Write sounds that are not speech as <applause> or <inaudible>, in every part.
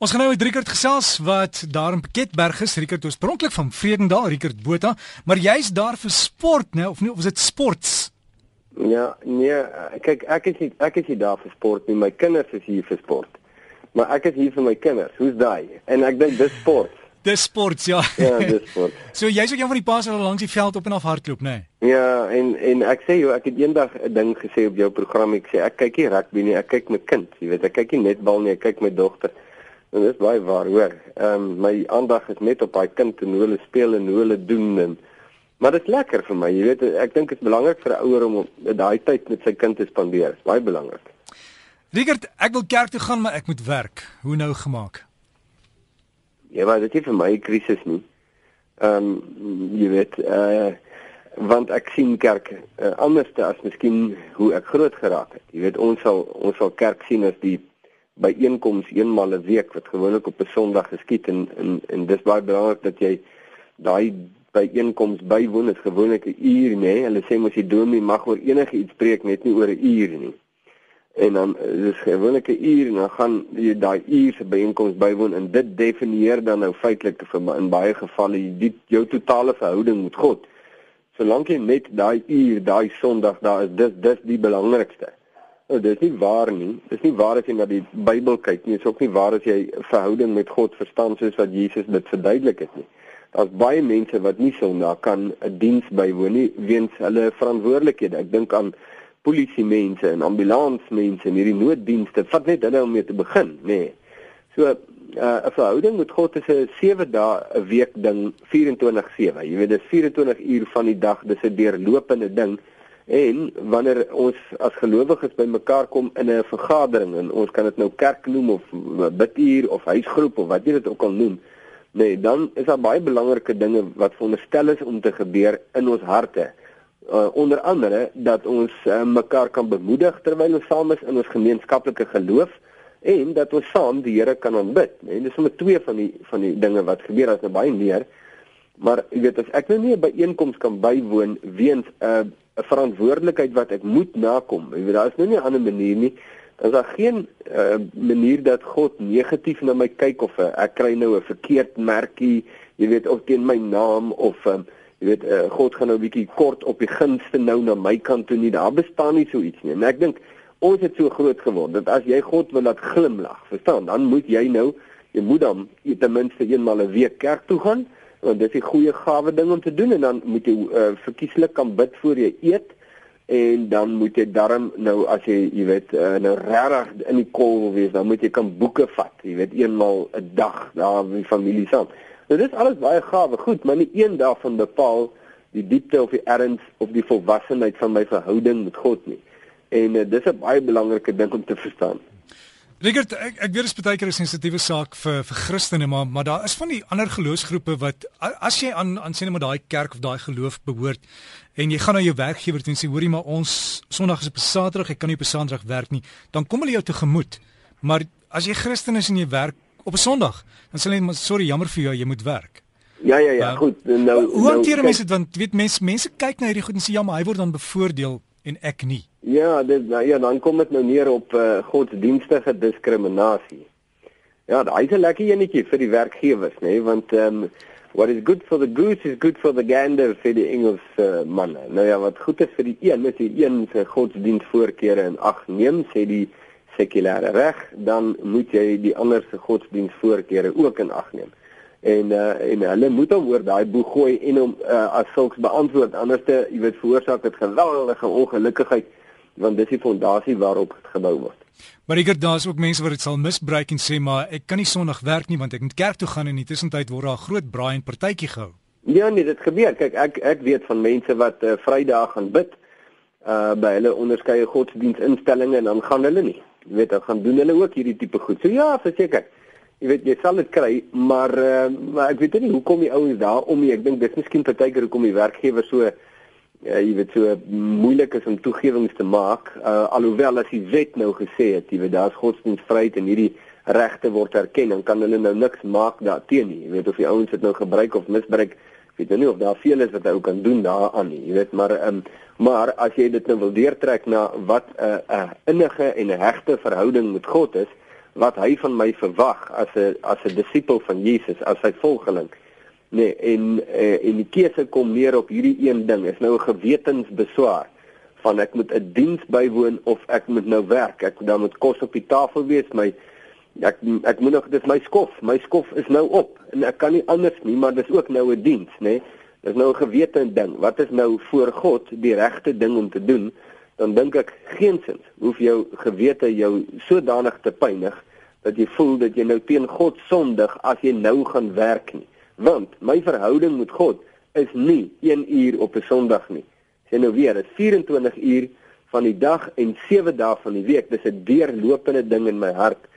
Ons gaan nou met Rickert gesels wat daar in Piketberg is. Rickert oorspronklik van Vredendaal, Rickert Botha, maar jy's daar vir sport, né? Of nie, of is dit sports? Ja, nee, kyk, ek is nie, ek is nie daar vir sport nie. My kinders is hier vir sport. Maar ek is hier vir my kinders. Hoe's daai? En ek dink dis sport. Dis sports, ja. Ja, dis sport. <laughs> so jy's ook een van die paas wat langs die veld op en af hardloop, né? Ja, en en ek sê jou, ek het eendag 'n ding gesê op jou program. Ek sê ek kyk nie rugby nie, ek kyk my kind. Jy weet, ek kyk nie netbal nie, ek kyk my dogter. En dit is baie waar, hoor. Ehm um, my aandag is net op daai kind en hoe hulle speel en hoe hulle doen en maar dit is lekker vir my. Jy weet, ek dink dit is belangrik vir 'n ouer om daai tyd met sy kind te spandeer. Dis baie belangrik. Rigert, ek wil kerk toe gaan, maar ek moet werk. Hoe nou gemaak? Ja, maar dit is vir my 'n krisis nie. Ehm um, jy weet, eh uh, want ek sien kerk uh, anders as miskien hoe ek groot geraak het. Jy weet, ons sal ons sal kerk sien as die byeenkoms eenmal 'n week wat gewoonlik op 'n Sondag geskied en en en dis baie belangrik dat jy daai byeenkoms bywoon. Dit is gewoonlik 'n uur, nê. Nee. Hulle sê mos die dominee mag oor enige iets preek, net nie oor 'n uur nie. En dan dis gewoonlik 'n uur en dan gaan jy daai uur se byeenkoms bywoon en dit definieer dan nou feitelik vir in baie gevalle die jou totale verhouding met God. Solank jy net daai uur, daai Sondag daar is, dis dis die belangrikste. Oh, dit is nie waar nie. Dit is nie waar as jy na die Bybel kyk nie. Dit is ook nie waar as jy 'n verhouding met God verstaan soos wat Jesus dit verduidelik het nie. Daar's baie mense wat nie Sondag kan 'n diens bywoon nie weens hulle verantwoordelikhede. Ek dink aan polisie mense en ambulansmense en hierdie nooddienste. Vat net hulle om mee te begin, nê. Nee. So uh, 'n verhouding met God is 'n 7 dae 'n week ding, 24/7. Jy weet dis 24 uur van die dag, dis 'n deurlopende ding. En wanneer ons as gelowiges bymekaar kom in 'n vergadering en ons kan dit nou kerk noem of biduur of huisgroep of wat jy dit ook al noem, nee, dan is daar baie belangrike dinge wat veronderstel is om te gebeur in ons harte. Uh, onder andere dat ons uh, mekaar kan bemoedig terwyl ons saam is in ons gemeenskaplike geloof en dat ons saam die Here kan aanbid. En dis sommer twee van die van die dinge wat gebeur as nou baie meer. Maar jy weet as ek nou nie 'n byeenkoms kan bywoon weens 'n uh, 'n verantwoordelikheid wat ek moet nakom. Jy weet daar is nou nie 'n ander manier nie. Daar's daar geen uh, manier dat God negatief na my kyk of uh, ek kry nou 'n verkeerd merkie, jy weet of teen my naam of um, jy weet uh, God gaan nou 'n bietjie kort op die gunste nou na my kant toe nie. Daar bestaan nie so iets nie. En ek dink ons het so groot geword dat as jy God wil laat glimlag, verstaan, dan moet jy nou jy moet dan ten minste eenmal 'n week kerk toe gaan want dit is 'n goeie gawe ding om te doen en dan moet jy uh, verkieslik kan bid voor jy eet en dan moet jy darm nou as jy jy weet uh, nou regtig in die kol wil wees dan moet jy kan boeke vat jy weet eenmal 'n een dag daar met familie saam. Nou dit is alles baie gawe goed maar nie een dag van bepaal die diepte of die erns of die volwassenheid van my verhouding met God nie. En uh, dis 'n baie belangrike ding om te verstaan Rigert, ek ek weet dit is baie keer 'n sensitiewe saak vir vir Christene, maar maar daar is van die ander geloofsgroepe wat as jy aan aan sien met daai kerk of daai geloof behoort en jy gaan na jou werkgewer toe en sê hoorie maar ons Sondag is op 'n Saterdag, ek kan nie op 'n Saterdag werk nie, dan kom hulle jou tegemoet. Maar as jy Christen is en jy werk op 'n Sondag, dan sê hulle maar sorry, jammer vir jou, jy moet werk. Ja ja ja, uh, goed. Nou Hoe hanteer nou, mense dit want weet mense mense kyk na hierdie goed en sê ja, maar hy word dan bevoordeel en ek nie. Ja, dit nou ja, dan kom dit nou neer op uh, godsdienstige diskriminasie. Ja, daai is 'n lekker enetjie vir die werkgewers, nê, nee? want ehm um, what is good for the goose is good for the gander vir die Engels uh, manne. Nou ja, wat goed is vir die een, is die een se godsdienstvoorkeure in ag neem, sê die sekulêre reg, dan moet jy die ander se godsdienstvoorkeure ook in ag neem en uh, en hulle moet hom oor daai boeg gooi en hom uh, as sulks beantwoord anders te jy weet veroorsaak dit geweldige ongelukkigheid want dis die fondasie waarop dit gebou word. Maar ek het daar's ook mense wat dit sal misbruik en sê maar ek kan nie Sondag werk nie want ek moet kerk toe gaan en intussen tyd word daar 'n groot braai en partytjie gehou. Ja nee, dit gebeur. Kyk, ek ek weet van mense wat uh, Vrydag gaan bid uh by hulle onderskeie godsdienstinstellings en dan gaan hulle nie. Jy weet, dan gaan doen hulle ook hierdie tipe goed. So ja, verseker jy weet jy sal dit kry, maar uh, maar ek weet nie hoekom die ouens daar om nie. Ek dink dis miskien partykeer hoekom die werkgewer so uh, jy weet so moeilik is om toegewings te maak, uh, alhoewel as die wet nou gesê het, jy weet daar's godsdienstvryheid en hierdie regte word erken, dan kan hulle nou niks maak daarteen nie. Jy weet of die ouens dit nou gebruik of misbruik, weet jy nie of daar veel is wat hy ook kan doen daaraan nie. Jy weet maar um, maar as jy dit nou wil deurtrek na wat 'n uh, 'n uh, innige en 'n hegte verhouding met God is, wat hy van my verwag as 'n as 'n disipel van Jesus, as sy volgeling. Nee, en uh, en die keuse kom neer op hierdie een ding. Is nou 'n gewetensbeswaar van ek moet 'n diens bywoon of ek moet nou werk. Ek dan moet kos op die tafel wees, my ek ek moet nog dis my skof. My skof is nou op en ek kan nie anders nie, maar dis ook nou 'n diens, nê? Nee? Dis nou 'n gewete ding. Wat is nou voor God die regte ding om te doen? Dan dink ek geensins hoef jou gewete jou sodanig te pynig dat jy voel dat jy nou teen God sondig as jy nou gaan werk nie. Want my verhouding met God is nie 1 uur op 'n Sondag nie. Sê nou weer, dit is 24 uur van die dag en 7 dae van die week. Dis 'n deurlopende ding in my hart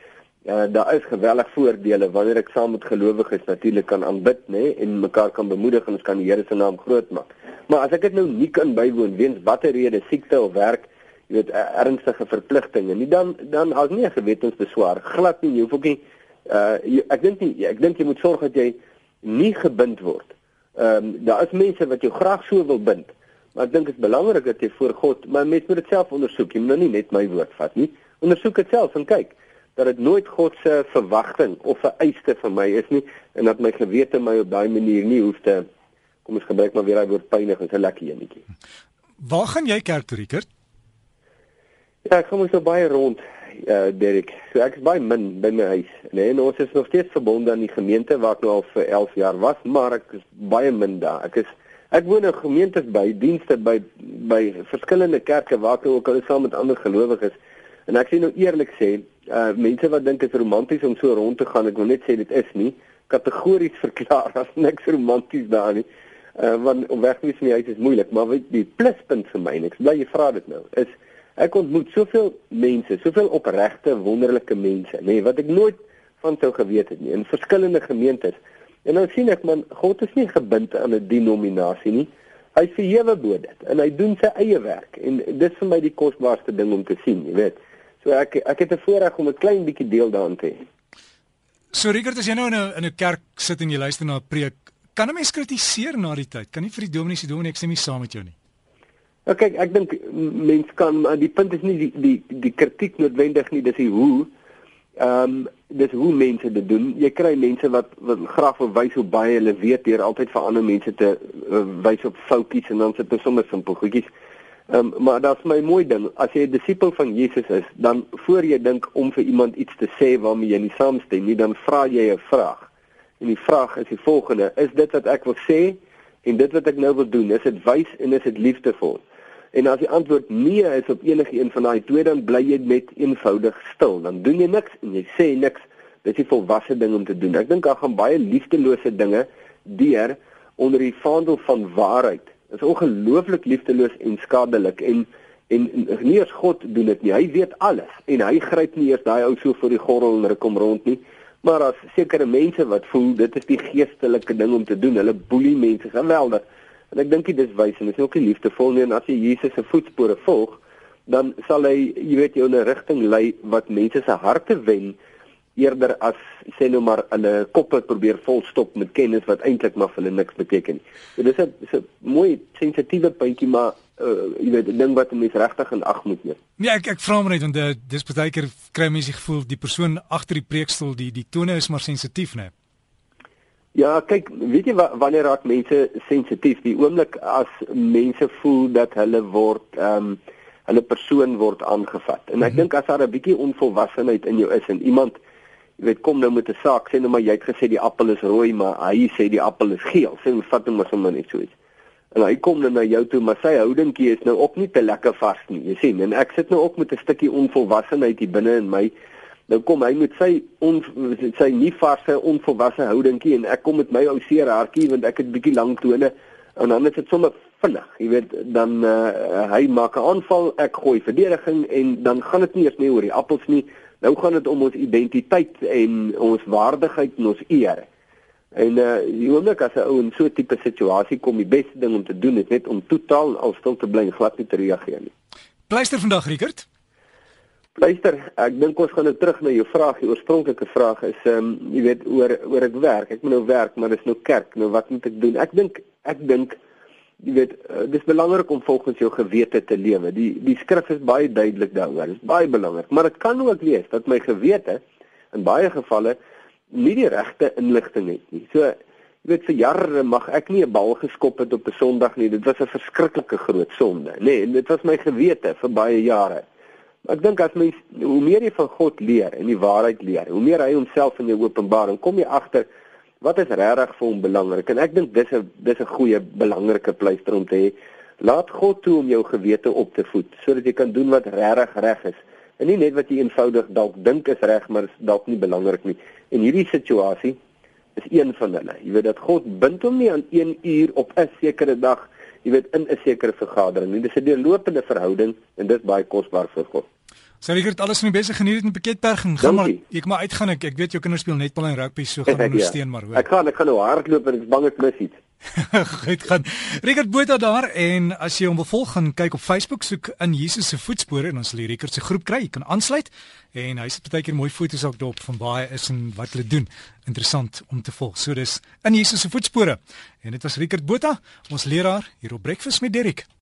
Ja, daar is geweldig voordele wanneer ek saam met gelowiges natuurlik kan aanbid, nê, nee, en mekaar kan bemoedig en ons kan die Here se naam groot maak. Maar as ek dit nou nie kan bywoon weens watter rede, siekte of werk, jy weet, ernstige verpligtinge, nie dan dan as nie gewetensbeswaar glad nie, jy hoef ook nie uh jy, ek dink nie ek dink jy moet sorg dat jy nie gebind word. Ehm um, daar is mense wat jou graag so wil bind. Maar ek dink dit is belangrik dat jy voor God, maar mens moet dit self ondersoek. Jy moet nou nie net my woord vat nie. Ondersoek dit self en kyk dat dit nooit God se verwagting of 'n eiste vir my is nie en dat my gewete my op daai manier nie hoef te kom ons gebruik maar weer daai woord pynig en 'n lekker enetjie. Waar gaan jy kerk toe, Rickert? Ja, ek kom so baie rond, uh Derek. So ek is baie min by my huis. Nee, en ons is nog steeds verbonde aan die gemeente waar ek nou al vir 11 jaar was, maar ek is baie min daar. Ek is ek woon in gemeentes by, dienste by by verskillende kerke waar ek ook al saam met ander gelowiges. En ek sê nou eerlik sê, uh mense wat dink dit is romanties om so rond te gaan, ek wil net sê dit is nie kategories <laughs> verklaar as niks romanties daar nie. Uh want om weg te wees van die huis is moeilik, maar weet die pluspunt vir my, ek bly jy vra dit nou, is ek ontmoet soveel mense, soveel opregte, wonderlike mense, nê, nee, wat ek nooit van sou geweet het nie in verskillende gemeentes. En nou sien ek man, God is nie gebind aan 'n denominasie nie. Hy verhewe bo dit en hy doen sy eie werk en dit is vir my die kosbaarste ding om te sien, jy weet. So ek ek het 'n voorreg om 'n klein bietjie deel daarin te hê. So Richard, as jy nou in 'n in 'n kerk sit en jy luister na 'n preek, kan 'n mens kritiseer na die tyd? Kan nie vir die dominee sê dominee ek stem nie saam met jou nie. Nou kyk, ek dink mens kan die punt is nie die die die kritiek noodwendig nie, dis die hoe. Ehm um, dis hoe mense dit doen. Jy kry mense wat wat graag wil wys hoe baie hulle weet deur altyd vir ander mense te uh, wys op foutjies en dan sit hulle sommer simpel goedjies. Ehm um, maar daar's my mooi ding, as jy 'n disipel van Jesus is, dan voor jy dink om vir iemand iets te sê waarmee jy nie saamstem nie, dan vra jy 'n vraag. En die vraag is die volgende: Is dit wat ek wil sê en dit wat ek nou wil doen, is dit wys en is dit liefdevol? En as die antwoord nee is op enige een van daai twee, dan bly jy net eenvoudig stil. Dan doen jy niks en jy sê niks. Dis 'n volwasse ding om te doen. Ek dink daar gaan baie liefdelose dinge deur onder die vaandel van waarheid is ongelooflik liefdeloos en skadelik en en nie eens God doen dit nie. Hy weet alles en hy gryp nie eers daai ou so vir die gordel en ruk hom rond nie. Maar as sekere mense wat voel dit is die geestelike ding om te doen, hulle boelie mense geweldig. En ek dink dit is wys en dit is ook nie liefdevol nie en as jy Jesus se voetspore volg, dan sal hy, jy weet, jou in 'n rigting lei wat mense se harte wen eerder as sê nou maar hulle koppe probeer volstop met kennis wat eintlik maar vir hulle niks beteken nie. So dis 'n 'n mooi sensitiewe puntjie maar uh, jy weet 'n ding wat 'n mens regtig in ag moet neem. Nee, ek ek vra maar net want uh, dis baie keer kry mense die gevoel die persoon agter die preekstoel die die tone is maar sensitief, né? Ja, kyk, weet jy wanneer raak mense sensitief? Die oomblik as mense voel dat hulle word ehm um, hulle persoon word aangevat. En ek mm -hmm. dink as daar 'n bietjie onvolwassenheid in jou is en iemand jy weet kom nou met 'n saak sê nou maar jy het gesê die appel is rooi maar hy sê die appel is geel sê ons vat hom maar sommer net so iets en hy kom nou na jou toe maar sy houdingkie is nou ook nie te lekker vas nie jy sien en ek sit nou ook met 'n stukkie onvolwassenheid hier binne in my nou kom hy met sy on, sy nie vasse onvolwasse houdingkie en ek kom met my ou seer hartjie want ek het bietjie lank tone en dan is dit sommer vinnig jy weet dan uh, hy maak 'n aanval ek gooi verdediging en dan gaan dit nie eers meer oor die appels nie Nou gaan dit om ons identiteit en ons waardigheid en ons eer. En uh die oomblik as 'n ou in so 'n tipe situasie kom, die beste ding om te doen is net om totaal al stil te bly en glad nie te reageer nie. Pleister vandag, Rickert. Pleister, ek dink ons gaan nou terug na jou vraag. Die oorspronklike vraag is ehm um, jy weet oor oor ek werk. Ek moet nou werk, maar dis nou kerk. Nou wat moet ek doen? Ek dink ek dink jy weet uh, dis belangrik om volgens jou gewete te lewe. Die die skrif is baie duidelik daaroor. Dit is baie belangrik, maar dit kan ook wees dat my gewete in baie gevalle nie die regte inligting het nie. So jy weet vir jare mag ek nie 'n bal geskop het op 'n Sondag nie. Dit was 'n verskriklike groot sonde, nê. Nee, dit was my gewete vir baie jare. Ek dink as mens hoe meer jy van God leer en die waarheid leer, hoe meer hy homself in jou openbaar, dan kom jy agter wat is regtig vir hom belangrik. En ek dink dis 'n dis 'n goeie belangrike pleister om te hê. Laat God toe om jou gewete op te voed sodat jy kan doen wat regtig reg is. En nie net wat jy eenvoudig dalk dink is reg, maar is dalk nie belangrik nie. En hierdie situasie is een van hulle. Jy weet dat God bind hom nie aan 1 uur op 'n sekere dag, jy weet in 'n sekere vergadering nie. Dis 'n deurlopende verhouding en dit is baie kosbaar vir God. Sê ek het alles van die beste geniet in Piketberg gaan gaan maar ek maar uitgaan ek ek weet jou kinders speel netbal en rugby so gaan ondersteun maar hoor. Ek gaan ek gaan nou hardloop en ek bang ek mis iets. <laughs> Goed gaan. Rickert Botha daar en as jy hom wil volg gaan kyk op Facebook soek in Jesus se voetspore en ons sal die Rickert se groep kry. Jy kan aansluit en hy sit baie keer mooi foto's ook daarop van baie is en wat hulle doen. Interessant om te volg. So dis in Jesus se voetspore. En dit was Rickert Botha, ons leraar hier op Breakfast met Derrick.